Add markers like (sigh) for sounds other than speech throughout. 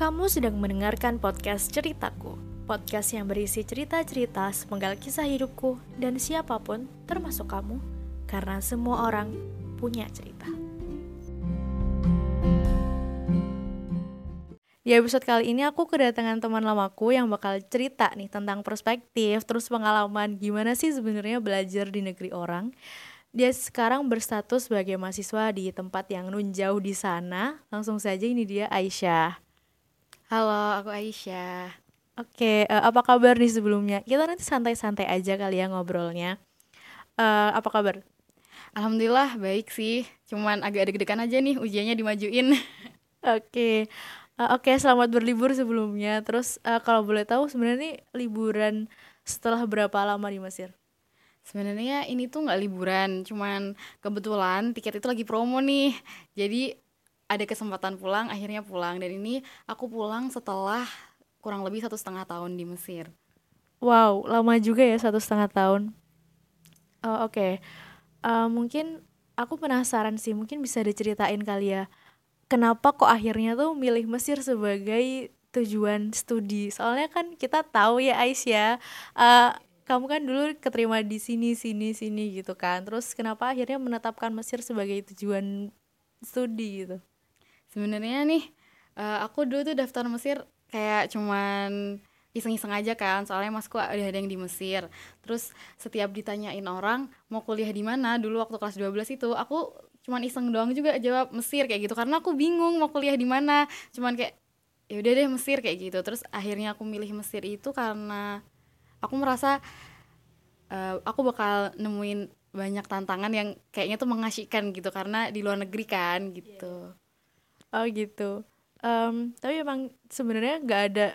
Kamu sedang mendengarkan podcast Ceritaku, podcast yang berisi cerita-cerita sepenggal kisah hidupku dan siapa pun, termasuk kamu, karena semua orang punya cerita. Di episode kali ini aku kedatangan teman lamaku yang bakal cerita nih tentang perspektif, terus pengalaman gimana sih sebenarnya belajar di negeri orang. Dia sekarang berstatus sebagai mahasiswa di tempat yang nun jauh di sana. Langsung saja ini dia Aisyah. Halo, aku Aisyah. Oke, uh, apa kabar nih sebelumnya? Kita nanti santai-santai aja kali ya ngobrolnya. Uh, apa kabar? Alhamdulillah baik sih. Cuman agak deg-degan aja nih ujiannya dimajuin. (laughs) Oke. Uh, Oke, selamat berlibur sebelumnya. Terus uh, kalau boleh tahu sebenarnya nih liburan setelah berapa lama di Mesir? Sebenarnya ini tuh nggak liburan, cuman kebetulan tiket itu lagi promo nih. Jadi ada kesempatan pulang, akhirnya pulang. Dan ini aku pulang setelah kurang lebih satu setengah tahun di Mesir. Wow, lama juga ya satu setengah tahun. Oh, Oke, okay. uh, mungkin aku penasaran sih, mungkin bisa diceritain kali ya, kenapa kok akhirnya tuh milih Mesir sebagai tujuan studi? Soalnya kan kita tahu ya Aisyah, uh, kamu kan dulu keterima di sini sini sini gitu kan terus kenapa akhirnya menetapkan Mesir sebagai tujuan studi gitu sebenarnya nih uh, aku dulu tuh daftar Mesir kayak cuman iseng-iseng aja kan soalnya masku ada yang di Mesir. Terus setiap ditanyain orang mau kuliah di mana? Dulu waktu kelas 12 itu aku cuman iseng doang juga jawab Mesir kayak gitu karena aku bingung mau kuliah di mana. Cuman kayak ya udah deh Mesir kayak gitu. Terus akhirnya aku milih Mesir itu karena aku merasa uh, aku bakal nemuin banyak tantangan yang kayaknya tuh mengasihkan gitu karena di luar negeri kan gitu oh gitu. Um, tapi emang sebenarnya nggak ada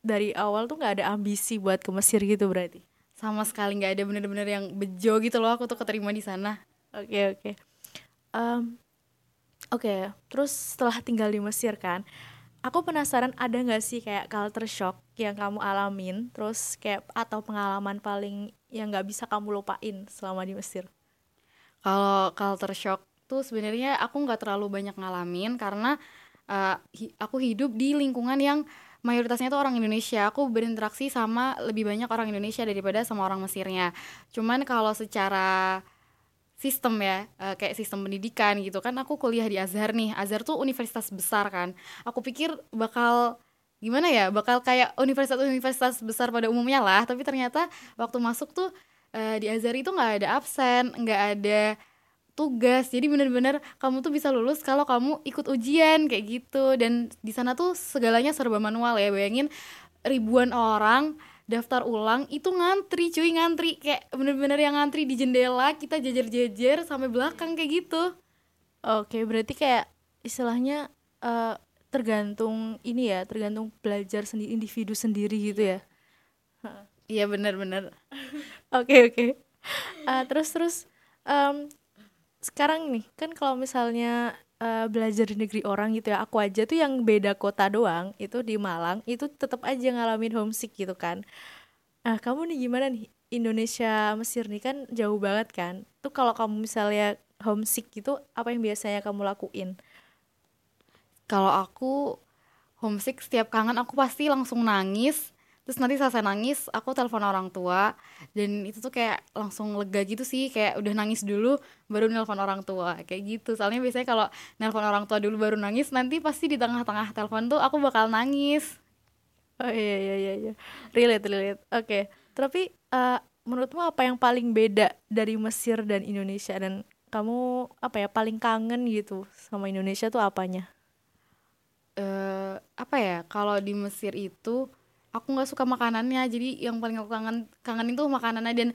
dari awal tuh nggak ada ambisi buat ke Mesir gitu berarti? Sama sekali nggak ada bener-bener yang bejo gitu loh aku tuh keterima di sana. Oke okay, oke. Okay. um, oke okay, terus setelah tinggal di Mesir kan aku penasaran ada nggak sih kayak culture shock yang kamu alamin terus kayak atau pengalaman paling yang nggak bisa kamu lupain selama di Mesir? Kalau culture shock tuh sebenarnya aku nggak terlalu banyak ngalamin karena uh, hi aku hidup di lingkungan yang mayoritasnya tuh orang Indonesia. Aku berinteraksi sama lebih banyak orang Indonesia daripada sama orang Mesirnya. Cuman kalau secara sistem ya uh, kayak sistem pendidikan gitu kan aku kuliah di Azhar nih. Azhar tuh universitas besar kan. Aku pikir bakal gimana ya bakal kayak universitas-universitas besar pada umumnya lah. Tapi ternyata waktu masuk tuh uh, di Azhar itu nggak ada absen nggak ada tugas. Jadi bener-bener kamu tuh bisa lulus kalau kamu ikut ujian kayak gitu. Dan di sana tuh segalanya serba manual ya. Bayangin ribuan orang daftar ulang itu ngantri cuy ngantri. Kayak bener-bener yang ngantri di jendela kita jajar-jajar sampai belakang kayak gitu. Oke berarti kayak istilahnya uh, tergantung ini ya tergantung belajar sendiri individu sendiri gitu ya? Iya bener-bener (laughs) oke oke. Uh, terus terus um, sekarang nih kan kalau misalnya uh, belajar di negeri orang gitu ya aku aja tuh yang beda kota doang itu di Malang itu tetap aja ngalamin homesick gitu kan. Nah kamu nih gimana nih? Indonesia Mesir nih kan jauh banget kan. Tuh kalau kamu misalnya homesick gitu apa yang biasanya kamu lakuin? Kalau aku homesick setiap kangen aku pasti langsung nangis terus nanti selesai nangis aku telepon orang tua. Dan itu tuh kayak langsung lega gitu sih kayak udah nangis dulu baru nelpon orang tua. Kayak gitu. Soalnya biasanya kalau nelpon orang tua dulu baru nangis nanti pasti di tengah-tengah telepon tuh aku bakal nangis. Oh iya iya iya, iya. relate relate. Oke. Okay. tapi uh, menurutmu apa yang paling beda dari Mesir dan Indonesia? Dan kamu apa ya paling kangen gitu sama Indonesia tuh apanya? Uh, apa ya kalau di Mesir itu aku nggak suka makanannya jadi yang paling aku kangen kangen itu makanannya. Dan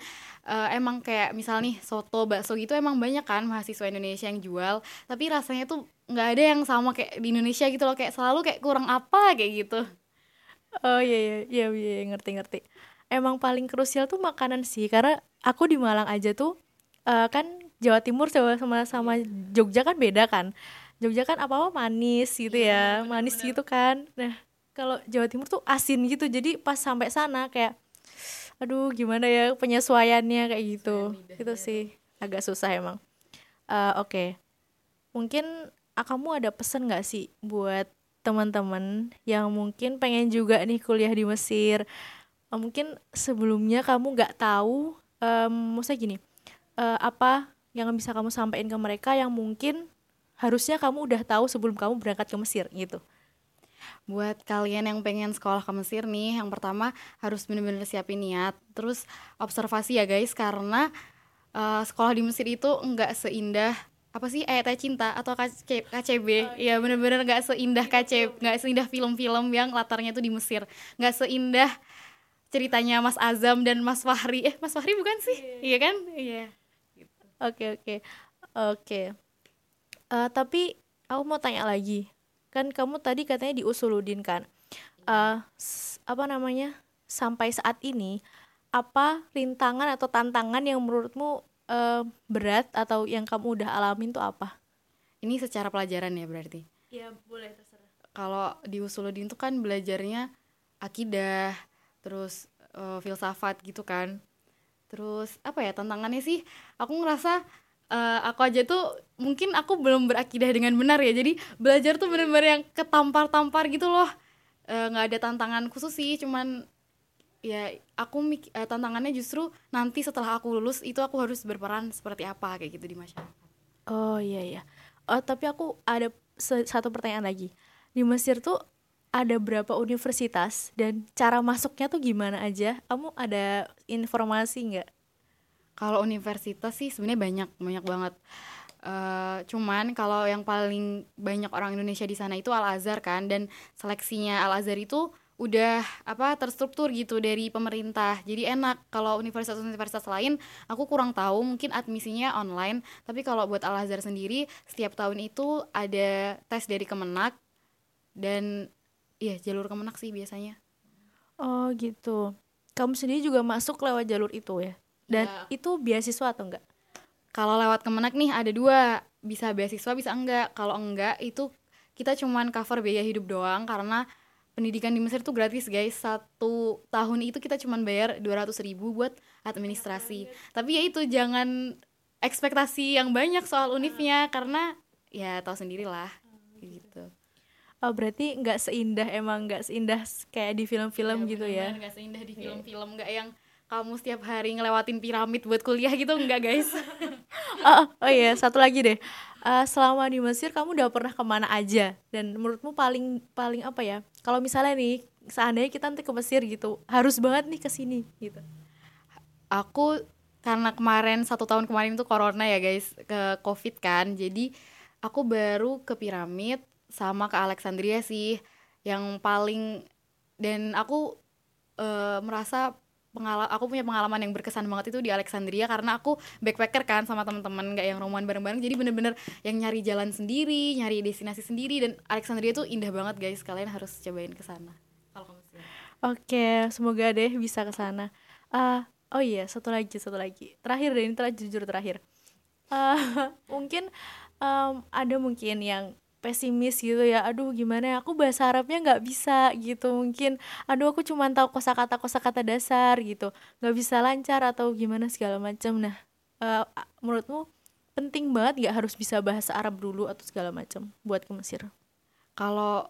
uh, emang kayak misal nih soto bakso gitu emang banyak kan mahasiswa Indonesia yang jual. Tapi rasanya tuh nggak ada yang sama kayak di Indonesia gitu loh kayak selalu kayak kurang apa kayak gitu. Oh iya iya iya, iya, iya ngerti ngerti. Emang paling krusial tuh makanan sih karena aku di Malang aja tuh uh, kan Jawa Timur Jawa sama sama Jogja kan beda kan. Jogja kan apa apa manis gitu ya, ya manis bener. gitu kan. Nah kalau Jawa Timur tuh asin gitu. Jadi pas sampai sana kayak aduh gimana ya penyesuaiannya kayak gitu. Itu sih. Agak susah emang. Uh, oke. Okay. mungkin uh, kamu ada pesan nggak sih buat teman-teman yang mungkin pengen juga nih kuliah di Mesir? Uh, mungkin sebelumnya kamu nggak tahu um, maksudnya gini uh, apa yang bisa kamu sampaikan ke mereka yang mungkin harusnya kamu udah tahu sebelum kamu berangkat ke Mesir gitu buat kalian yang pengen sekolah ke Mesir nih yang pertama harus bener-bener siapin niat. Terus observasi ya guys karena uh, sekolah di Mesir itu nggak seindah apa sih ayat cinta atau KC, KCB oh, iya. ya bener-bener nggak seindah KCB nggak seindah film-film yang latarnya tuh di Mesir. Nggak seindah ceritanya Mas Azam dan Mas Fahri. Eh Mas Fahri bukan sih? Yeah. iya kan? Iya. Oke oke. Oke. Eh, tapi aku mau tanya lagi kan kamu tadi katanya di Usuludin kan uh, apa namanya sampai saat ini apa rintangan atau tantangan yang menurutmu uh, berat atau yang kamu udah alamin tuh apa? Ini secara pelajaran ya berarti? Iya boleh terserah. Kalau di Usuludin tuh kan belajarnya akidah, terus uh, filsafat gitu kan. Terus apa ya tantangannya sih? Aku ngerasa uh, aku aja tuh mungkin aku belum berakidah dengan benar ya. Jadi belajar tuh bener-bener yang ketampar-tampar gitu loh. nggak uh, ada tantangan khusus sih, cuman ya aku uh, tantangannya justru nanti setelah aku lulus itu aku harus berperan seperti apa kayak gitu di masyarakat. Oh iya iya. Oh tapi aku ada satu pertanyaan lagi. Di Mesir tuh ada berapa universitas dan cara masuknya tuh gimana aja? Kamu ada informasi nggak? Kalau universitas sih sebenarnya banyak banyak banget. Uh, cuman kalau yang paling banyak orang Indonesia di sana itu Al Azhar kan dan seleksinya Al Azhar itu udah apa terstruktur gitu dari pemerintah. Jadi enak. Kalau universitas-universitas lain aku kurang tahu mungkin admisinya online. Tapi kalau buat Al Azhar sendiri setiap tahun itu ada tes dari Kemenak dan iya jalur Kemenak sih biasanya. Oh gitu. Kamu sendiri juga masuk lewat jalur itu ya dan ya. itu beasiswa atau enggak? Kalau lewat Kemenak nih ada dua bisa beasiswa bisa enggak. Kalau enggak itu kita cuman cover biaya hidup doang karena pendidikan di Mesir tuh gratis guys. Satu tahun itu kita cuma bayar dua ratus ribu buat administrasi. Tapi ya itu jangan ekspektasi yang banyak soal unifnya karena ya tahu sendiri lah gitu. Oh berarti nggak seindah emang nggak seindah kayak di film-film ya, gitu ya? nggak seindah di film-film nggak yang kamu setiap hari ngelewatin piramid buat kuliah gitu enggak guys? (laughs) Oh, oh iya satu lagi deh. Uh, selama di Mesir kamu udah pernah ke mana aja? Dan menurutmu paling paling apa ya? Kalau misalnya nih seandainya kita nanti ke Mesir gitu harus banget nih ke sini gitu. Aku karena kemarin satu tahun kemarin itu corona ya guys ke covid kan. Jadi aku baru ke piramid sama ke Alexandria sih yang paling dan aku uh, merasa pengalaman aku punya pengalaman yang berkesan banget itu di Alexandria karena aku backpacker kan sama teman-teman nggak yang rombongan bareng-bareng. Jadi bener-bener yang nyari jalan sendiri nyari destinasi sendiri dan Alexandria tuh indah banget guys. Kalian harus cobain ke sana. Oke semoga deh bisa ke sana. Uh, oh iya satu lagi satu lagi. Terakhir deh ini terakhir jujur terakhir. Uh, (laughs) mungkin um, ada mungkin yang pesimis gitu ya. Aduh gimana ya? Aku bahasa Arabnya nggak bisa gitu mungkin. Aduh aku cuma tahu kosakata kosakata dasar gitu. Nggak bisa lancar atau gimana segala macam. Nah uh, menurutmu penting banget nggak harus bisa bahasa Arab dulu atau segala macam buat ke Mesir? Kalau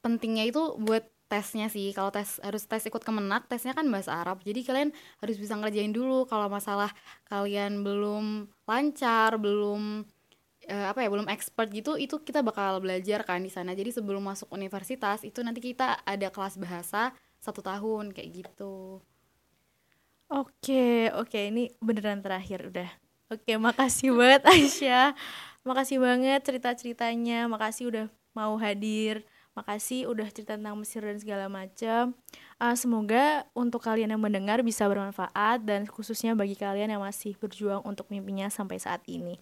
pentingnya itu buat tesnya sih. Kalau tes harus tes ikut kemenak tesnya kan bahasa Arab. Jadi kalian harus bisa ngerjain dulu. Kalau masalah kalian belum lancar belum uh, apa ya belum expert gitu itu kita bakal belajar kan di sana. Jadi sebelum masuk universitas itu nanti kita ada kelas bahasa satu tahun kayak gitu. Oke oke ini beneran terakhir udah. Oke makasih banget Aisyah. Makasih banget cerita ceritanya makasih udah mau hadir. Makasih udah cerita tentang Mesir dan segala macam uh, semoga untuk kalian yang mendengar bisa bermanfaat dan khususnya bagi kalian yang masih berjuang untuk mimpinya sampai saat ini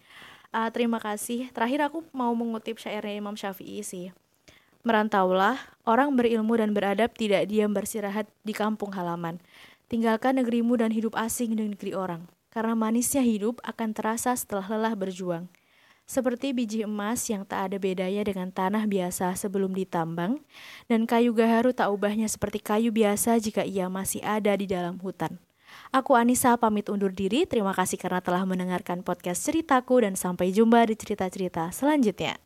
uh, terima kasih. Terakhir aku mau mengutip syairnya Imam Syafi'i sih. Merantaulah, orang berilmu dan beradab tidak diam bersirahat di kampung halaman. Tinggalkan negerimu dan hidup asing di negeri orang. Karena manisnya hidup akan terasa setelah lelah berjuang. Seperti biji emas yang tak ada bedanya dengan tanah biasa sebelum ditambang, dan kayu gaharu tak ubahnya seperti kayu biasa jika ia masih ada di dalam hutan. Aku Anissa pamit undur diri. Terima kasih karena telah mendengarkan podcast ceritaku dan sampai jumpa di cerita-cerita selanjutnya.